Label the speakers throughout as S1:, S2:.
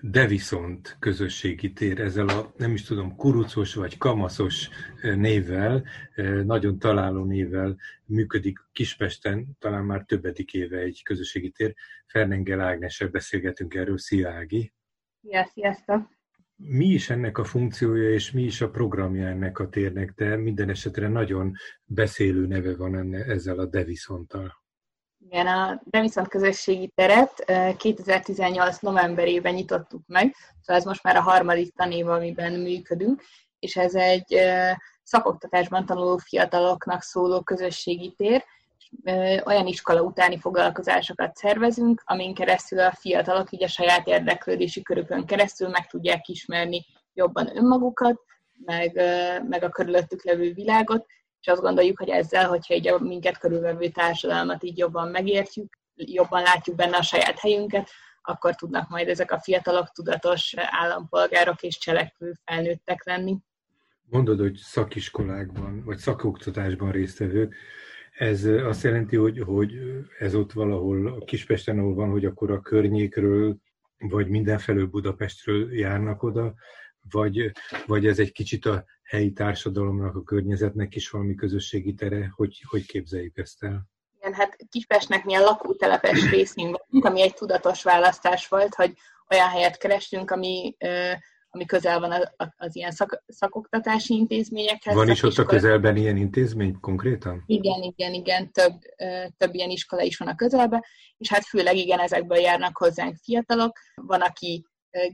S1: de viszont közösségi tér ezzel a nem is tudom, kurucos vagy kamaszos névvel, nagyon találó névvel működik Kispesten, talán már többedik éve egy közösségi tér. Fernengel Ágnessel beszélgetünk erről. Szia Ági!
S2: Ja, sziasztok!
S1: Mi is ennek a funkciója, és mi is a programja ennek a térnek, de minden esetre nagyon beszélő neve van enne, ezzel a deviszonttal.
S2: Igen, a Deviszont közösségi teret 2018 novemberében nyitottuk meg, szóval ez most már a harmadik tanév, amiben működünk, és ez egy szakoktatásban tanuló fiataloknak szóló közösségi tér, olyan iskola utáni foglalkozásokat szervezünk, amin keresztül a fiatalok így a saját érdeklődési körükön keresztül meg tudják ismerni jobban önmagukat, meg, meg a körülöttük levő világot, és azt gondoljuk, hogy ezzel, hogyha így a minket körülvevő társadalmat így jobban megértjük, jobban látjuk benne a saját helyünket, akkor tudnak majd ezek a fiatalok tudatos állampolgárok és cselekvő felnőttek lenni.
S1: Mondod, hogy szakiskolákban, vagy szakoktatásban résztvevők, ez azt jelenti, hogy, hogy ez ott valahol a Kispesten, ahol van, hogy akkor a környékről, vagy mindenfelől Budapestről járnak oda, vagy, vagy ez egy kicsit a helyi társadalomnak, a környezetnek is valami közösségi tere, hogy, hogy képzeljük ezt el?
S2: Igen, hát Kispestnek milyen lakótelepes részén vagyunk, ami egy tudatos választás volt, hogy olyan helyet kerestünk, ami, ami közel van az, az ilyen szak, szakoktatási intézményekhez.
S1: Van is ott a közelben ilyen intézmény konkrétan?
S2: Igen, igen, igen, több, több ilyen iskola is van a közelben, és hát főleg igen, ezekből járnak hozzánk fiatalok. Van, aki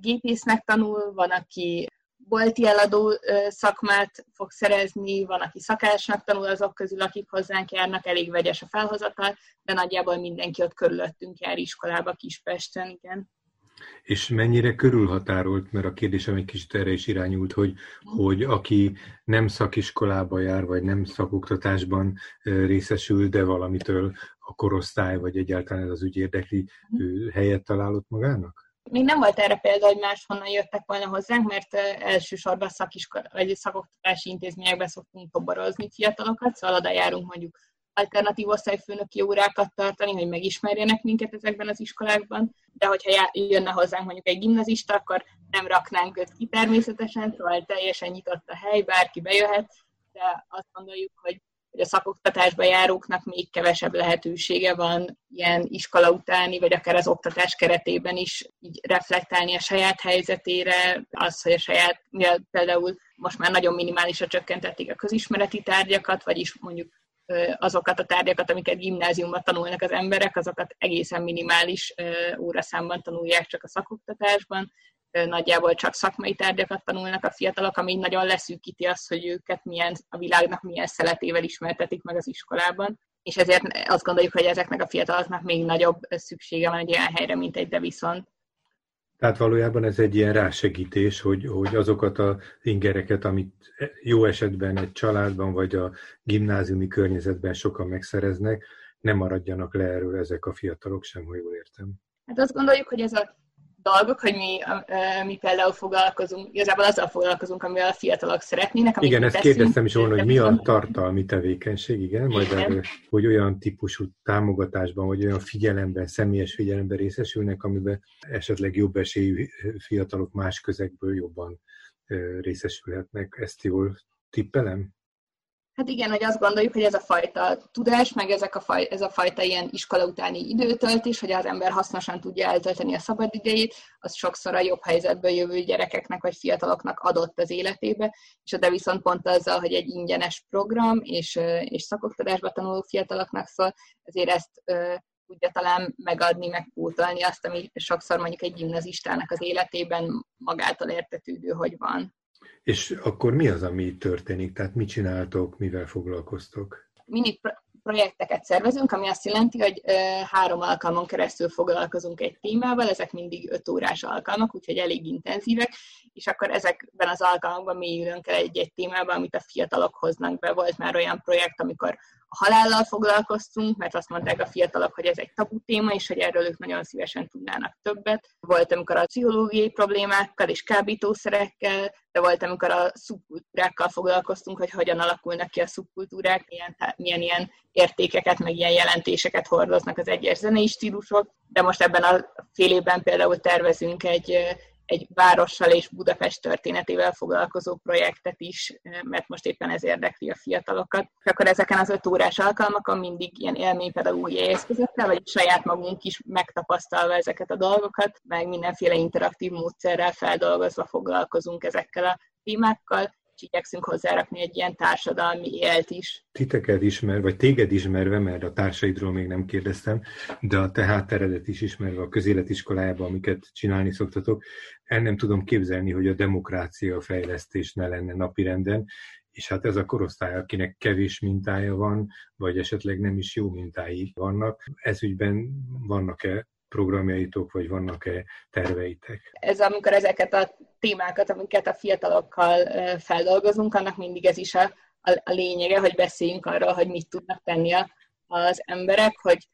S2: gépésznek tanul, van, aki bolti eladó szakmát fog szerezni, van, aki szakásnak tanul azok közül, akik hozzánk járnak, elég vegyes a felhozatal, de nagyjából mindenki ott körülöttünk jár iskolába Kispesten, igen.
S1: És mennyire körülhatárolt, mert a kérdésem egy kicsit erre is irányult, hogy, hogy aki nem szakiskolába jár, vagy nem szakoktatásban részesül, de valamitől a korosztály, vagy egyáltalán ez az ügy érdekli, ő helyet találott magának?
S2: Még nem volt erre példa, hogy máshonnan jöttek volna hozzánk, mert elsősorban szakiskola, vagy szakoktatási intézményekben szoktunk toborozni fiatalokat, szóval oda járunk mondjuk alternatív osztályfőnöki órákat tartani, hogy megismerjenek minket ezekben az iskolákban, de hogyha jönne hozzánk mondjuk egy gimnazista, akkor nem raknánk őt ki természetesen, szóval teljesen nyitott a hely, bárki bejöhet, de azt gondoljuk, hogy hogy a szakoktatásba járóknak még kevesebb lehetősége van ilyen iskola utáni, vagy akár az oktatás keretében is így reflektálni a saját helyzetére, az, hogy a saját, például most már nagyon minimálisra csökkentették a közismereti tárgyakat, vagyis mondjuk azokat a tárgyakat, amiket gimnáziumban tanulnak az emberek, azokat egészen minimális óraszámban tanulják csak a szakoktatásban, nagyjából csak szakmai tárgyakat tanulnak a fiatalok, ami nagyon leszűkíti azt, hogy őket milyen, a világnak milyen szeletével ismertetik meg az iskolában. És ezért azt gondoljuk, hogy ezeknek a fiataloknak még nagyobb szüksége van egy olyan helyre, mint egy de viszont.
S1: Tehát valójában ez egy ilyen rásegítés, hogy, hogy azokat az ingereket, amit jó esetben egy családban vagy a gimnáziumi környezetben sokan megszereznek, nem maradjanak le erről ezek a fiatalok sem, ha jól értem.
S2: Hát azt gondoljuk, hogy ez a dolgok, hogy mi, mi például foglalkozunk, igazából azzal foglalkozunk, amivel a fiatalok szeretnének.
S1: Igen, ezt teszünk, kérdeztem is volna, hogy mi a tartalmi tevékenység, igen, majd igen. Erről, hogy olyan típusú támogatásban, vagy olyan figyelemben, személyes figyelemben részesülnek, amiben esetleg jobb esélyű fiatalok más közegből jobban részesülhetnek. Ezt jól tippelem?
S2: Hát igen, hogy azt gondoljuk, hogy ez a fajta tudás, meg ezek a faj, ez a fajta ilyen iskola utáni időtöltés, hogy az ember hasznosan tudja eltölteni a szabadidejét, az sokszor a jobb helyzetből jövő gyerekeknek vagy fiataloknak adott az életébe, és de viszont pont azzal, hogy egy ingyenes program és, és szakoktatásba tanuló fiataloknak szól, ezért ezt tudja talán megadni, megpótolni azt, ami sokszor mondjuk egy gimnazistának az életében magától értetődő, hogy van.
S1: És akkor mi az, ami történik? Tehát mit csináltok, mivel foglalkoztok?
S2: Mini projekteket szervezünk, ami azt jelenti, hogy három alkalmon keresztül foglalkozunk egy témával, ezek mindig öt órás alkalmak, úgyhogy elég intenzívek, és akkor ezekben az alkalmakban mélyülünk el egy-egy témában, amit a fiatalok hoznak be. Volt már olyan projekt, amikor halállal foglalkoztunk, mert azt mondták a fiatalok, hogy ez egy tabu téma, és hogy erről ők nagyon szívesen tudnának többet. Volt, amikor a pszichológiai problémákkal és kábítószerekkel, de volt, amikor a szubkultúrákkal foglalkoztunk, hogy hogyan alakulnak ki a szubkultúrák, milyen, milyen ilyen értékeket, meg ilyen jelentéseket hordoznak az egyes zenei stílusok. De most ebben a fél évben például tervezünk egy, egy várossal és Budapest történetével foglalkozó projektet is, mert most éppen ez érdekli a fiatalokat. Akkor ezeken az öt órás alkalmakon mindig ilyen élménypedagógiai eszközökkel, vagy saját magunk is megtapasztalva ezeket a dolgokat, meg mindenféle interaktív módszerrel feldolgozva foglalkozunk ezekkel a témákkal, és igyekszünk hozzárakni egy ilyen társadalmi élt is.
S1: Titeket ismer, vagy téged ismerve, mert a társaidról még nem kérdeztem, de a te hátteredet is ismerve a közéletiskolájában, amiket csinálni szoktatok, el nem tudom képzelni, hogy a demokrácia fejlesztés ne lenne napirenden, és hát ez a korosztály, akinek kevés mintája van, vagy esetleg nem is jó mintái vannak. Ez ügyben vannak-e programjaitok, vagy vannak-e terveitek?
S2: Ez amikor ezeket a témákat, amiket a fiatalokkal feldolgozunk, annak mindig ez is a, a, a lényege, hogy beszéljünk arról, hogy mit tudnak tenni az emberek, hogy,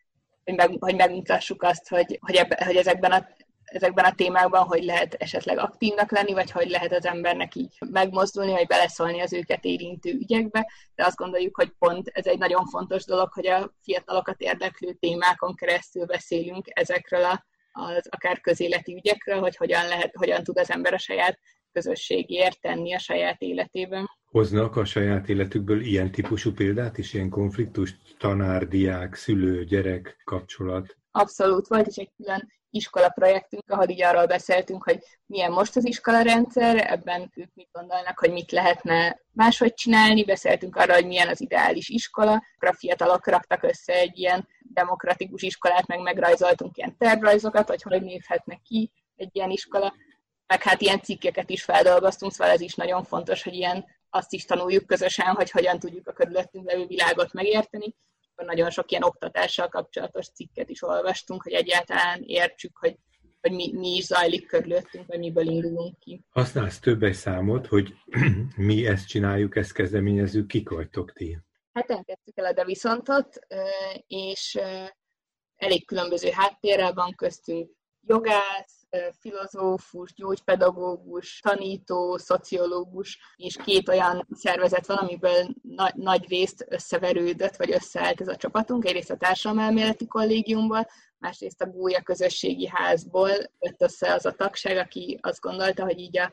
S2: hogy, meg, hogy megmutassuk azt, hogy, hogy, ebbe, hogy ezekben a ezekben a témákban, hogy lehet esetleg aktívnak lenni, vagy hogy lehet az embernek így megmozdulni, vagy beleszólni az őket érintő ügyekbe, de azt gondoljuk, hogy pont ez egy nagyon fontos dolog, hogy a fiatalokat érdeklő témákon keresztül beszélünk ezekről a, az akár közéleti ügyekről, hogy hogyan, lehet, hogyan tud az ember a saját közösségért tenni a saját életében.
S1: Hoznak a saját életükből ilyen típusú példát is, ilyen konfliktust, tanár, diák, szülő, gyerek kapcsolat?
S2: Abszolút, volt is egy külön iskola projektünk, ahol így arról beszéltünk, hogy milyen most az iskola rendszer, ebben ők mit gondolnak, hogy mit lehetne máshogy csinálni, beszéltünk arról, hogy milyen az ideális iskola, a fiatalok raktak össze egy ilyen demokratikus iskolát, meg megrajzoltunk ilyen tervrajzokat, hogy hogy nézhetne ki egy ilyen iskola, meg hát ilyen cikkeket is feldolgoztunk, szóval ez is nagyon fontos, hogy ilyen azt is tanuljuk közösen, hogy hogyan tudjuk a körülöttünk levő világot megérteni, nagyon sok ilyen oktatással kapcsolatos cikket is olvastunk, hogy egyáltalán értsük, hogy, hogy mi, mi is zajlik körülöttünk, vagy miből indulunk ki.
S1: Használsz több egy számot, hogy mi ezt csináljuk, ezt kezdeményezünk, kik vagytok ti?
S2: Hát elkezdtük el a De Viszontot, és elég különböző háttérrel van köztünk jogász, filozófus, gyógypedagógus, tanító, szociológus, és két olyan szervezet van, amiből na- nagy részt összeverődött, vagy összeállt ez a csapatunk. Egyrészt a Társadalmelméleti Kollégiumból, másrészt a Gólya Közösségi Házból jött össze az a tagság, aki azt gondolta, hogy így a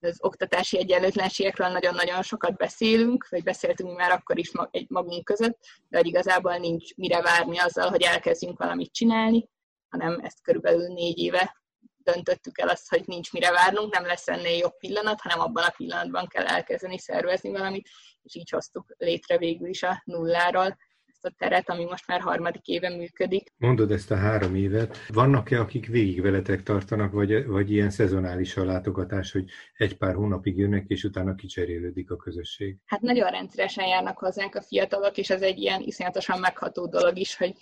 S2: az oktatási egyenlőtlenségekről nagyon-nagyon sokat beszélünk, vagy beszéltünk már akkor is magunk között, de hogy igazából nincs mire várni azzal, hogy elkezdjünk valamit csinálni, hanem ezt körülbelül négy éve döntöttük el azt, hogy nincs mire várnunk, nem lesz ennél jobb pillanat, hanem abban a pillanatban kell elkezdeni szervezni valamit, és így hoztuk létre végül is a nulláról ezt a teret, ami most már harmadik éve működik.
S1: Mondod ezt a három évet. Vannak-e, akik végig veletek tartanak, vagy, vagy ilyen szezonális a látogatás, hogy egy pár hónapig jönnek, és utána kicserélődik a közösség?
S2: Hát nagyon rendszeresen járnak hozzánk a fiatalok, és ez egy ilyen iszonyatosan megható dolog is, hogy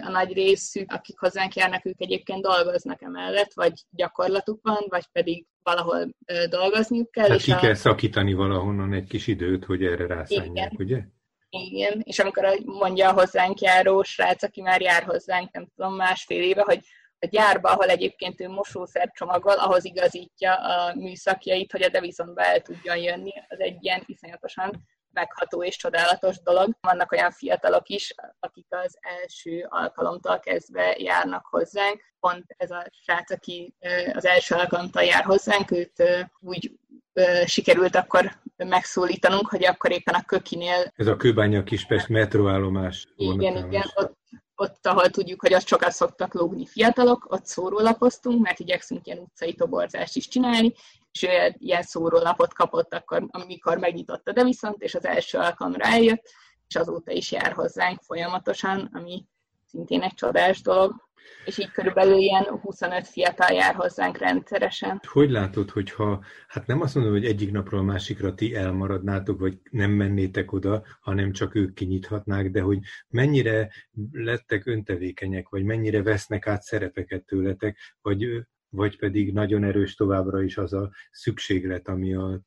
S2: a nagy részük, akik hozzánk járnak, ők egyébként dolgoznak emellett, vagy gyakorlatuk van, vagy pedig valahol dolgozniuk kell.
S1: Tehát és ki a... kell szakítani valahonnan egy kis időt, hogy erre rászállják, ugye?
S2: Igen, és amikor mondja a hozzánk járó srác, aki már jár hozzánk, nem tudom, másfél éve, hogy a gyárba, ahol egyébként ő mosószer csomagol, ahhoz igazítja a műszakjait, hogy a Devisonba el tudjon jönni. Az egy ilyen iszonyatosan megható és csodálatos dolog. Vannak olyan fiatalok is, akik az első alkalomtól kezdve járnak hozzánk. Pont ez a srác, aki az első alkalomtól jár hozzánk, őt úgy sikerült akkor megszólítanunk, hogy akkor éppen a Kökinél...
S1: Ez a Kőbánya Kispest metroállomás.
S2: Igen, igen, ott ott, ahol tudjuk, hogy azt sokat szoktak lógni fiatalok, ott szórólapoztunk, mert igyekszünk ilyen utcai toborzást is csinálni, és ő ilyen szórólapot kapott akkor, amikor megnyitotta, de viszont, és az első alkalomra eljött, és azóta is jár hozzánk folyamatosan, ami szintén egy csodás dolog és így körülbelül ilyen 25 fiatal jár hozzánk rendszeresen.
S1: Hogy látod, hogyha, hát nem azt mondom, hogy egyik napról a másikra ti elmaradnátok, vagy nem mennétek oda, hanem csak ők kinyithatnák, de hogy mennyire lettek öntevékenyek, vagy mennyire vesznek át szerepeket tőletek, vagy, vagy pedig nagyon erős továbbra is az a szükséglet, ami a,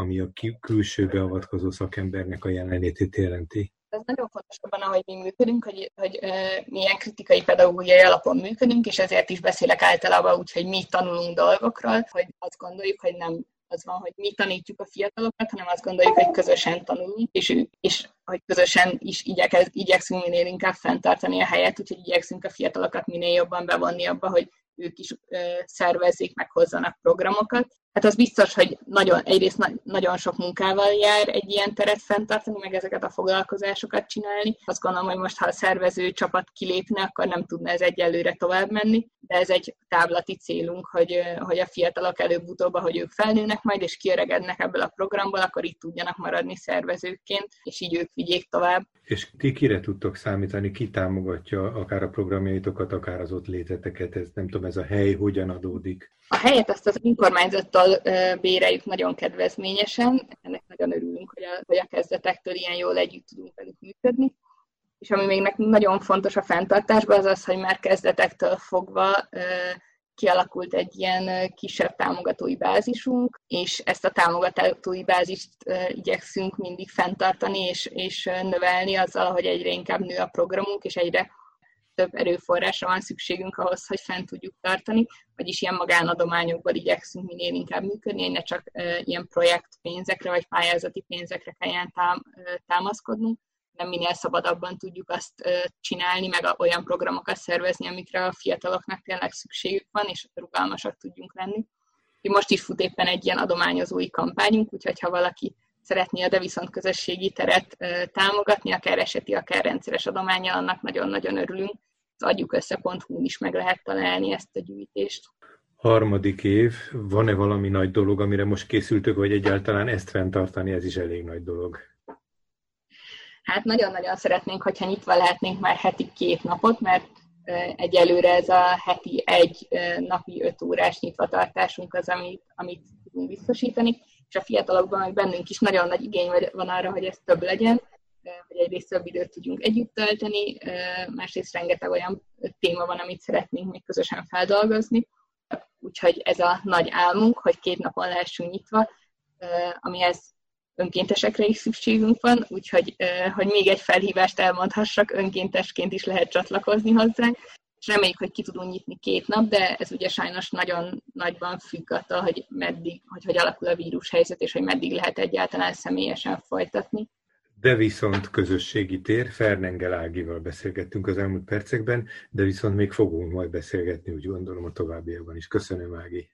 S1: ami a külső beavatkozó szakembernek a jelenlétét jelenti
S2: ez nagyon fontos abban, ahogy mi működünk, hogy, hogy uh, milyen kritikai pedagógiai alapon működünk, és ezért is beszélek általában úgy, hogy mi tanulunk dolgokról, hogy azt gondoljuk, hogy nem az van, hogy mi tanítjuk a fiatalokat, hanem azt gondoljuk, hogy közösen tanulunk, és, és hogy közösen is igyekez, igyekszünk minél inkább fenntartani a helyet, úgyhogy igyekszünk a fiatalokat minél jobban bevonni abba, hogy ők is szervezzék, meg hozzanak programokat. Hát az biztos, hogy nagyon, egyrészt na, nagyon sok munkával jár egy ilyen teret fenntartani, meg ezeket a foglalkozásokat csinálni. Azt gondolom, hogy most, ha a szervező csapat kilépne, akkor nem tudna ez egyelőre tovább menni, de ez egy távlati célunk, hogy, hogy a fiatalok előbb-utóbb, hogy ők felnőnek majd, és kiöregednek ebből a programból, akkor itt tudjanak maradni szervezőként, és így ők vigyék tovább.
S1: És ti kire tudtok számítani, ki támogatja akár a programjaitokat, akár az ott léteteket, ez nem tudom, ez a hely hogyan adódik?
S2: A helyet azt az önkormányzattal béreljük nagyon kedvezményesen, ennek nagyon örülünk, hogy a, hogy a kezdetektől ilyen jól együtt tudunk velük működni. És ami még nekünk nagyon fontos a fenntartásban, az az, hogy már kezdetektől fogva kialakult egy ilyen kisebb támogatói bázisunk, és ezt a támogatói bázist igyekszünk mindig fenntartani és, és növelni azzal, hogy egyre inkább nő a programunk, és egyre több erőforrásra van szükségünk ahhoz, hogy fent tudjuk tartani, vagyis ilyen magánadományokból igyekszünk minél inkább működni, hogy ne csak ilyen projektpénzekre vagy pályázati pénzekre kelljen támaszkodnunk, nem minél szabadabban tudjuk azt csinálni, meg olyan programokat szervezni, amikre a fiataloknak tényleg szükségük van, és rugalmasak tudjunk lenni. Most is fut éppen egy ilyen adományozói kampányunk, úgyhogy ha valaki szeretné a De viszont közösségi teret támogatni, akár eseti, akár rendszeres adománya, annak nagyon-nagyon örülünk. Az adjukössze.hu is meg lehet találni ezt a gyűjtést.
S1: Harmadik év, van-e valami nagy dolog, amire most készültök, vagy egyáltalán ezt fenntartani, ez is elég nagy dolog?
S2: Hát nagyon-nagyon szeretnénk, hogyha nyitva lehetnénk már heti két napot, mert egyelőre ez a heti egy napi öt órás nyitvatartásunk az, amit, amit tudunk biztosítani, és a fiatalokban, meg bennünk is nagyon nagy igény van arra, hogy ez több legyen, hogy egyrészt több időt tudjunk együtt tölteni, másrészt rengeteg olyan téma van, amit szeretnénk még közösen feldolgozni, úgyhogy ez a nagy álmunk, hogy két napon lehessünk nyitva, amihez önkéntesekre is szükségünk van, úgyhogy hogy még egy felhívást elmondhassak, önkéntesként is lehet csatlakozni hozzánk, és reméljük, hogy ki tudunk nyitni két nap, de ez ugye sajnos nagyon nagyban függ attól, hogy meddig, hogy hogy alakul a vírushelyzet, és hogy meddig lehet egyáltalán személyesen folytatni.
S1: De viszont közösségi tér, Fernengel Ágival beszélgettünk az elmúlt percekben, de viszont még fogunk majd beszélgetni, úgy gondolom a továbbiakban is. Köszönöm, Ági!